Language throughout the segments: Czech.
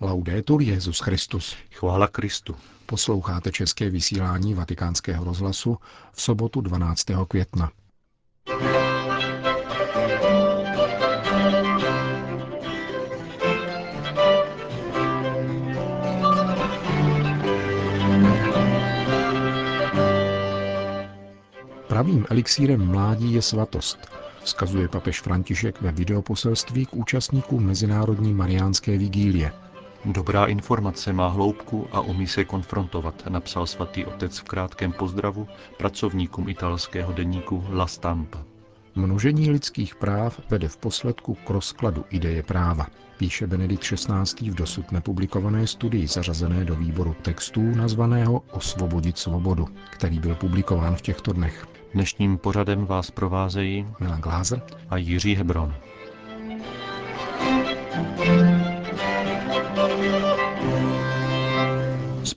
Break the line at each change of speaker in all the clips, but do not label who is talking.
Laudetur Jezus Christus.
Chvála Kristu.
Posloucháte české vysílání Vatikánského rozhlasu v sobotu 12. května. Pravým elixírem mládí je svatost, vzkazuje papež František ve videoposelství k účastníkům Mezinárodní mariánské vigílie –
Dobrá informace má hloubku a umí se konfrontovat, napsal svatý otec v krátkém pozdravu pracovníkům italského deníku La Stampa.
Množení lidských práv vede v posledku k rozkladu ideje práva, píše Benedikt XVI. v dosud nepublikované studii zařazené do výboru textů nazvaného Osvobodit svobodu, který byl publikován v těchto dnech.
Dnešním pořadem vás provázejí
Milan Glázer
a Jiří Hebron.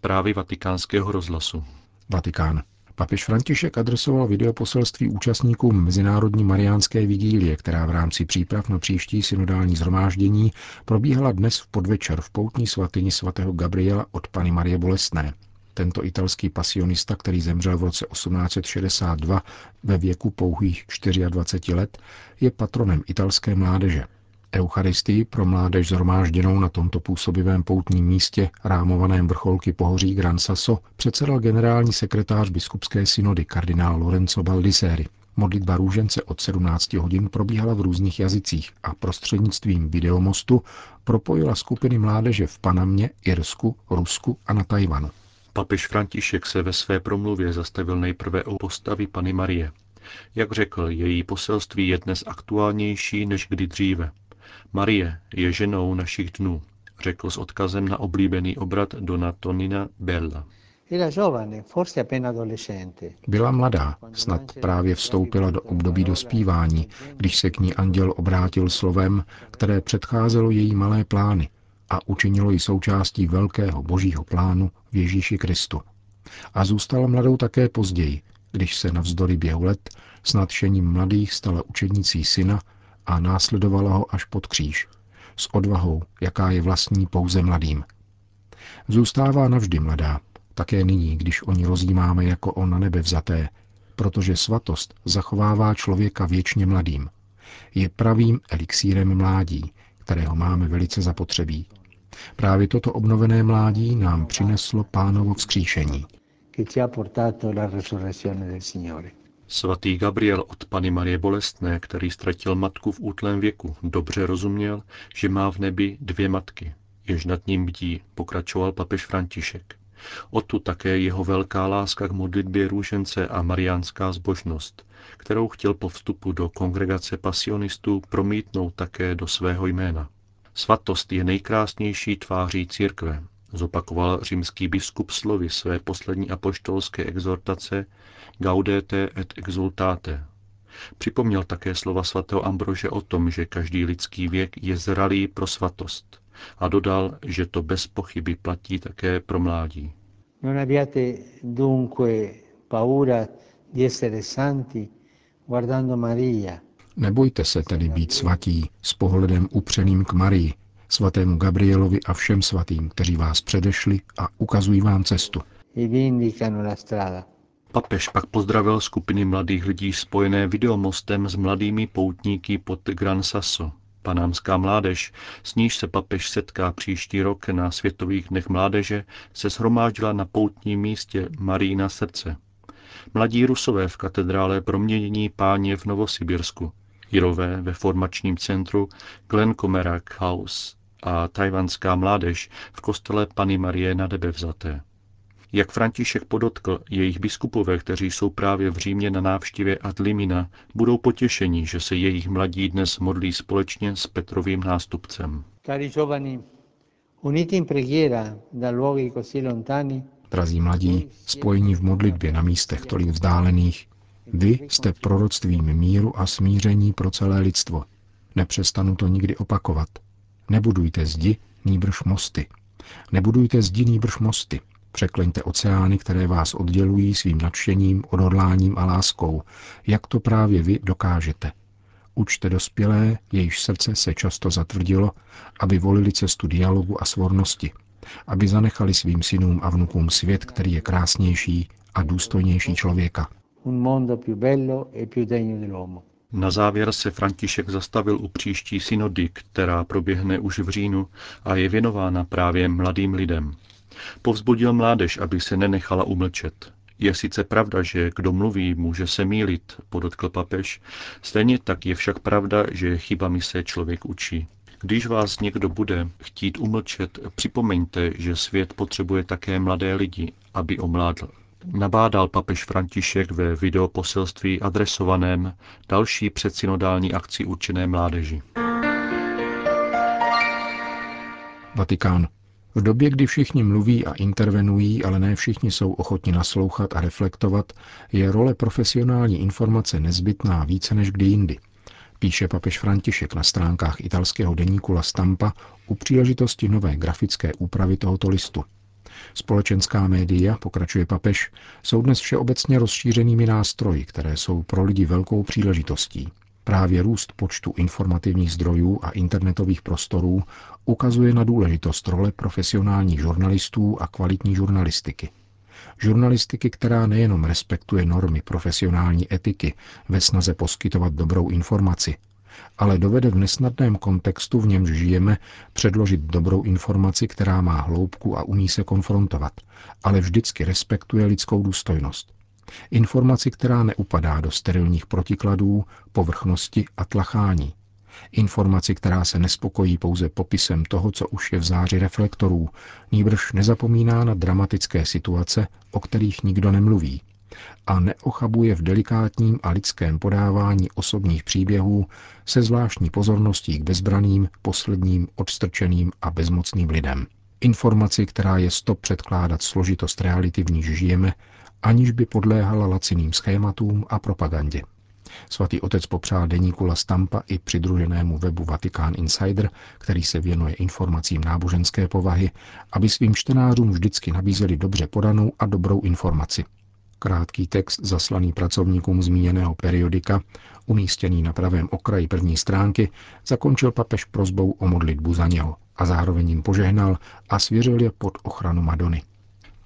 Zprávy vatikánského rozhlasu.
Vatikán. Papež František adresoval videoposelství účastníkům Mezinárodní mariánské vigílie, která v rámci příprav na příští synodální zhromáždění probíhala dnes v podvečer v poutní svatyni svatého Gabriela od Pany Marie Bolestné. Tento italský pasionista, který zemřel v roce 1862 ve věku pouhých 24 let, je patronem italské mládeže. Eucharistii pro mládež zhromážděnou na tomto působivém poutním místě, rámovaném vrcholky pohoří Gran Sasso, předsedal generální sekretář biskupské synody kardinál Lorenzo Baldisseri. Modlitba růžence od 17 hodin probíhala v různých jazycích a prostřednictvím videomostu propojila skupiny mládeže v Panamě, Irsku, Rusku a na Tajvanu.
Papež František se ve své promluvě zastavil nejprve o postavy Pany Marie. Jak řekl, její poselství je dnes aktuálnější než kdy dříve. Marie je ženou našich dnů, řekl s odkazem na oblíbený obrat Dona Tonina Bella.
Byla mladá, snad právě vstoupila do období dospívání, když se k ní anděl obrátil slovem, které předcházelo její malé plány a učinilo ji součástí velkého božího plánu v Ježíši Kristu. A zůstala mladou také později, když se navzdory běhu let s nadšením mladých stala učednicí syna a následovala ho až pod kříž, s odvahou, jaká je vlastní pouze mladým. Zůstává navždy mladá, také nyní, když o ní rozjímáme jako o na nebe vzaté, protože svatost zachovává člověka věčně mladým. Je pravým elixírem mládí, kterého máme velice zapotřebí. Právě toto obnovené mládí nám přineslo pánovo vzkříšení.
Svatý Gabriel od Pany Marie Bolestné, který ztratil matku v útlém věku, dobře rozuměl, že má v nebi dvě matky, jež nad ním bdí, pokračoval papež František. O tu také jeho velká láska k modlitbě růžence a mariánská zbožnost, kterou chtěl po vstupu do kongregace pasionistů promítnout také do svého jména. Svatost je nejkrásnější tváří církve, zopakoval římský biskup slovy své poslední apoštolské exhortace Gaudete et exultate. Připomněl také slova svatého Ambrože o tom, že každý lidský věk je zralý pro svatost a dodal, že to bez pochyby platí také pro mládí. Non abbiate dunque paura di essere santi
guardando Maria. Nebojte se tedy být svatí s pohledem upřeným k Marii, svatému Gabrielovi a všem svatým, kteří vás předešli a ukazují vám cestu.
Papež pak pozdravil skupiny mladých lidí spojené videomostem s mladými poutníky pod Gran Sasso. Panámská mládež, s níž se papež setká příští rok na Světových dnech mládeže, se shromáždila na poutním místě Marína srdce. Mladí rusové v katedrále proměnění páně v Novosibirsku, Jirové ve formačním centru Glen Comerak House a tajvanská mládež v kostele Pany Marie na vzaté. Jak František podotkl, jejich biskupové, kteří jsou právě v Římě na návštěvě Adlimina, budou potěšení, že se jejich mladí dnes modlí společně s Petrovým nástupcem.
Drazí mladí, spojení v modlitbě na místech tolik vzdálených, vy jste proroctvím míru a smíření pro celé lidstvo. Nepřestanu to nikdy opakovat. Nebudujte zdi, nýbrž mosty. Nebudujte zdi, nýbrž mosty. Překleňte oceány, které vás oddělují svým nadšením, odhodláním a láskou, jak to právě vy dokážete. Učte dospělé, jejíž srdce se často zatvrdilo, aby volili cestu dialogu a svornosti, aby zanechali svým synům a vnukům svět, který je krásnější a důstojnější člověka.
E Na závěr se František zastavil u příští synody, která proběhne už v říjnu a je věnována právě mladým lidem. Povzbudil mládež, aby se nenechala umlčet. Je sice pravda, že kdo mluví, může se mílit, podotkl papež, stejně tak je však pravda, že chybami se člověk učí. Když vás někdo bude chtít umlčet, připomeňte, že svět potřebuje také mladé lidi, aby omládl. Nabádal papež František ve videoposelství adresovaném další předsynodální akci určené mládeži.
Vatikán. V době, kdy všichni mluví a intervenují, ale ne všichni jsou ochotni naslouchat a reflektovat, je role profesionální informace nezbytná více než kdy jindy. Píše papež František na stránkách italského deníku La Stampa u příležitosti nové grafické úpravy tohoto listu. Společenská média, pokračuje papež, jsou dnes všeobecně rozšířenými nástroji, které jsou pro lidi velkou příležitostí. Právě růst počtu informativních zdrojů a internetových prostorů ukazuje na důležitost role profesionálních žurnalistů a kvalitní žurnalistiky. Žurnalistiky, která nejenom respektuje normy profesionální etiky ve snaze poskytovat dobrou informaci, ale dovede v nesnadném kontextu, v němž žijeme, předložit dobrou informaci, která má hloubku a umí se konfrontovat, ale vždycky respektuje lidskou důstojnost. Informaci, která neupadá do sterilních protikladů, povrchnosti a tlachání. Informaci, která se nespokojí pouze popisem toho, co už je v záři reflektorů, nýbrž nezapomíná na dramatické situace, o kterých nikdo nemluví, a neochabuje v delikátním a lidském podávání osobních příběhů se zvláštní pozorností k bezbraným, posledním, odstrčeným a bezmocným lidem. Informaci, která je stop předkládat složitost reality, v níž žijeme, aniž by podléhala laciným schématům a propagandě. Svatý otec popřál deníku La Stampa i přidruženému webu Vatikán Insider, který se věnuje informacím náboženské povahy, aby svým čtenářům vždycky nabízeli dobře podanou a dobrou informaci. Krátký text zaslaný pracovníkům zmíněného periodika, umístěný na pravém okraji první stránky, zakončil papež prozbou o modlitbu za něho a zároveň jim požehnal a svěřil je pod ochranu Madony.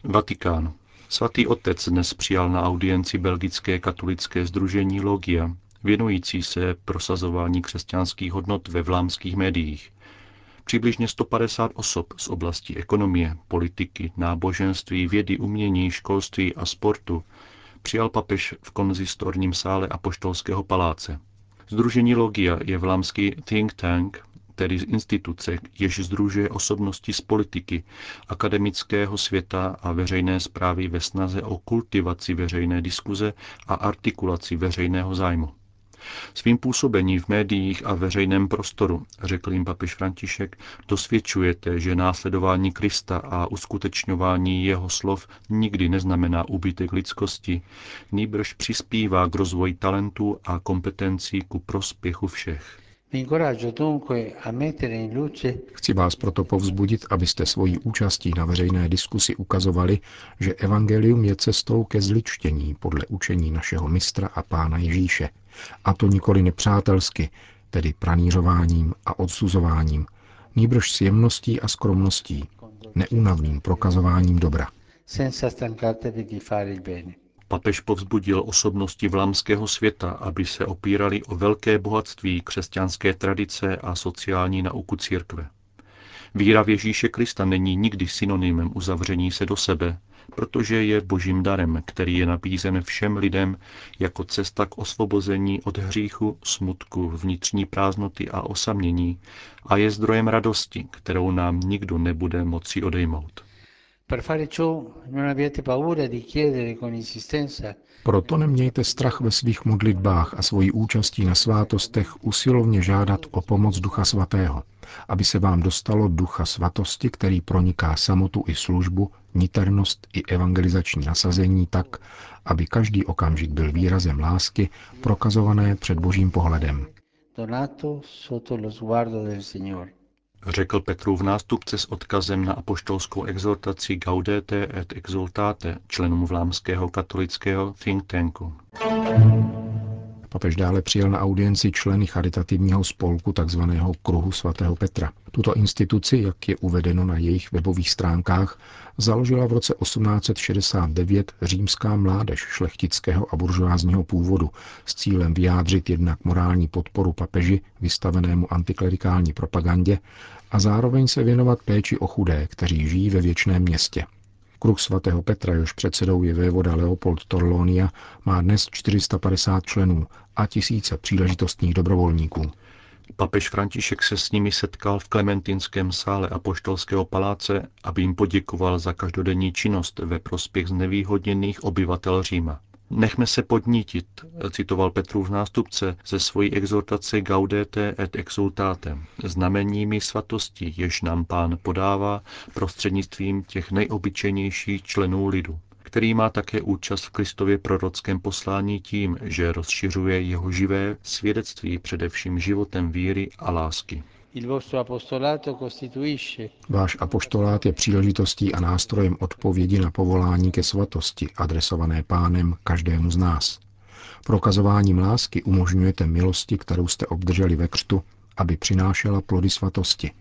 Vatikán. Svatý otec dnes přijal na audienci Belgické katolické združení Logia, věnující se prosazování křesťanských hodnot ve vlámských médiích. Přibližně 150 osob z oblasti ekonomie, politiky, náboženství, vědy, umění, školství a sportu přijal papež v konzistorním sále Apoštolského paláce. Združení Logia je vlámský think tank, tedy instituce, jež združuje osobnosti z politiky, akademického světa a veřejné zprávy ve snaze o kultivaci veřejné diskuze a artikulaci veřejného zájmu. Svým působením v médiích a veřejném prostoru, řekl jim papež František, dosvědčujete, že následování Krista a uskutečňování jeho slov nikdy neznamená úbytek lidskosti, nýbrž přispívá k rozvoji talentů a kompetencí ku prospěchu všech.
Chci vás proto povzbudit, abyste svojí účastí na veřejné diskusi ukazovali, že evangelium je cestou ke zličtění podle učení našeho mistra a pána Ježíše. A to nikoli nepřátelsky, tedy pranířováním a odsuzováním, nýbrž s jemností a skromností, neúnavným prokazováním dobra. Senza di fare il bene.
Papež povzbudil osobnosti vlámského světa, aby se opírali o velké bohatství křesťanské tradice a sociální nauku církve. Víra v Ježíše Krista není nikdy synonymem uzavření se do sebe, protože je božím darem, který je nabízen všem lidem jako cesta k osvobození od hříchu, smutku, vnitřní prázdnoty a osamění a je zdrojem radosti, kterou nám nikdo nebude moci odejmout.
Proto nemějte strach ve svých modlitbách a svojí účastí na svátostech usilovně žádat o pomoc Ducha Svatého, aby se vám dostalo Ducha Svatosti, který proniká samotu i službu, niternost i evangelizační nasazení tak, aby každý okamžik byl výrazem lásky prokazované před božím pohledem. Donato sotto lo sguardo del Signore
řekl Petrův nástupce s odkazem na apoštolskou exhortaci Gaudete et exultate členům vlámského katolického think tanku.
Papež dále přijel na audienci členy charitativního spolku tzv. Kruhu svatého Petra. Tuto instituci, jak je uvedeno na jejich webových stránkách, založila v roce 1869 římská mládež šlechtického a buržoázního původu s cílem vyjádřit jednak morální podporu papeži vystavenému antiklerikální propagandě a zároveň se věnovat péči o chudé, kteří žijí ve věčném městě. Kruh svatého Petra, jehož předsedou je vévoda Leopold Torlonia, má dnes 450 členů a tisíce příležitostných dobrovolníků.
Papež František se s nimi setkal v Klementinském sále Apoštolského paláce, aby jim poděkoval za každodenní činnost ve prospěch znevýhodněných obyvatel Říma. Nechme se podnítit, citoval Petrův nástupce ze svojí exhortace Gaudete et exultatem, znameními svatosti, jež nám pán podává prostřednictvím těch nejobyčejnějších členů lidu který má také účast v Kristově prorockém poslání tím, že rozšiřuje jeho živé svědectví především životem víry a lásky.
Váš apoštolát je příležitostí a nástrojem odpovědi na povolání ke svatosti, adresované pánem každému z nás. Prokazováním lásky umožňujete milosti, kterou jste obdrželi ve křtu, aby přinášela plody svatosti,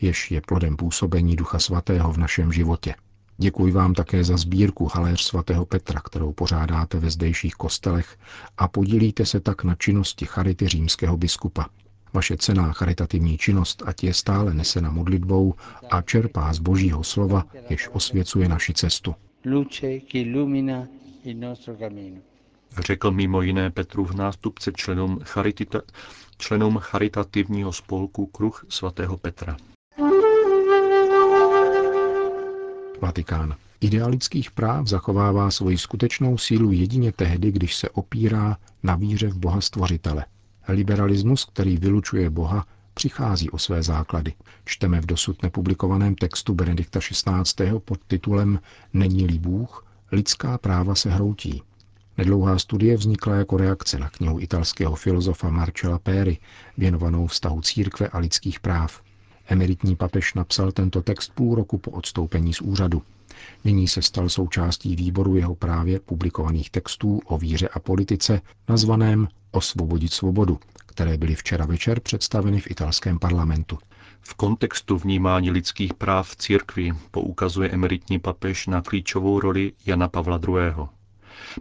jež je plodem působení Ducha Svatého v našem životě. Děkuji vám také za sbírku Haléř svatého Petra, kterou pořádáte ve zdejších kostelech a podílíte se tak na činnosti charity římského biskupa. Vaše cená charitativní činnost ať je stále nesena modlitbou a čerpá z božího slova, jež osvěcuje naši cestu.
Řekl mimo jiné Petrův nástupce členům, charitita, členům charitativního spolku Kruh svatého Petra.
Vatikán. Ideál lidských práv zachovává svoji skutečnou sílu jedině tehdy, když se opírá na víře v Boha Stvořitele. Liberalismus, který vylučuje Boha, přichází o své základy. Čteme v dosud nepublikovaném textu Benedikta XVI. pod titulem Není-li Bůh, lidská práva se hroutí. Nedlouhá studie vznikla jako reakce na knihu italského filozofa Marcella Peri, věnovanou vztahu církve a lidských práv. Emeritní papež napsal tento text půl roku po odstoupení z úřadu. Nyní se stal součástí výboru jeho právě publikovaných textů o víře a politice, nazvaném Osvobodit svobodu, které byly včera večer představeny v italském parlamentu.
V kontextu vnímání lidských práv v církvi poukazuje emeritní papež na klíčovou roli Jana Pavla II.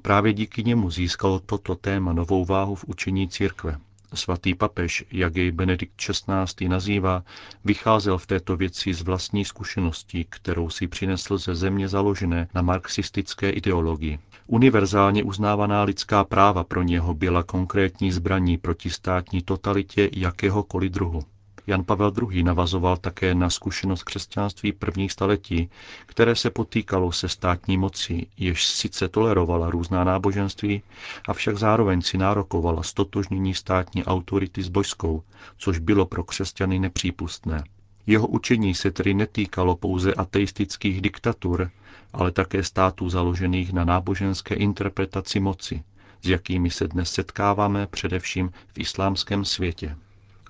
Právě díky němu získalo toto téma novou váhu v učení církve. Svatý papež, jak jej Benedikt XVI. nazývá, vycházel v této věci z vlastní zkušenosti, kterou si přinesl ze země založené na marxistické ideologii. Univerzálně uznávaná lidská práva pro něho byla konkrétní zbraní proti státní totalitě jakéhokoliv druhu. Jan Pavel II. navazoval také na zkušenost křesťanství prvních staletí, které se potýkalo se státní mocí, jež sice tolerovala různá náboženství, avšak zároveň si nárokovala stotožnění státní autority s božskou, což bylo pro křesťany nepřípustné. Jeho učení se tedy netýkalo pouze ateistických diktatur, ale také států založených na náboženské interpretaci moci, s jakými se dnes setkáváme především v islámském světě.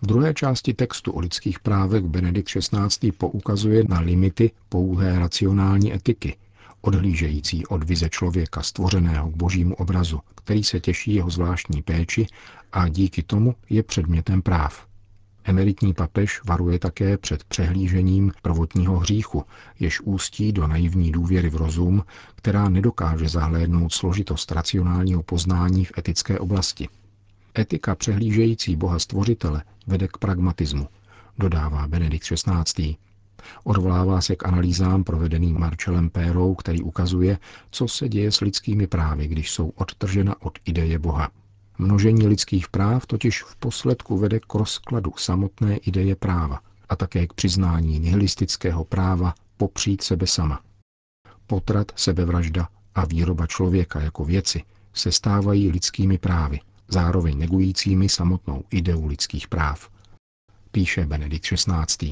V druhé části textu o lidských právech Benedikt XVI. poukazuje na limity pouhé racionální etiky, odhlížející od vize člověka stvořeného k božímu obrazu, který se těší jeho zvláštní péči a díky tomu je předmětem práv. Emeritní papež varuje také před přehlížením prvotního hříchu, jež ústí do naivní důvěry v rozum, která nedokáže zahlédnout složitost racionálního poznání v etické oblasti. Etika přehlížející Boha stvořitele vede k pragmatismu, dodává Benedikt XVI. Odvolává se k analýzám provedeným Marcelem Pérou, který ukazuje, co se děje s lidskými právy, když jsou odtržena od ideje Boha. Množení lidských práv totiž v posledku vede k rozkladu samotné ideje práva a také k přiznání nihilistického práva popřít sebe sama. Potrat, sebevražda a výroba člověka jako věci se stávají lidskými právy, zároveň negujícími samotnou ideu lidských práv. Píše Benedikt XVI.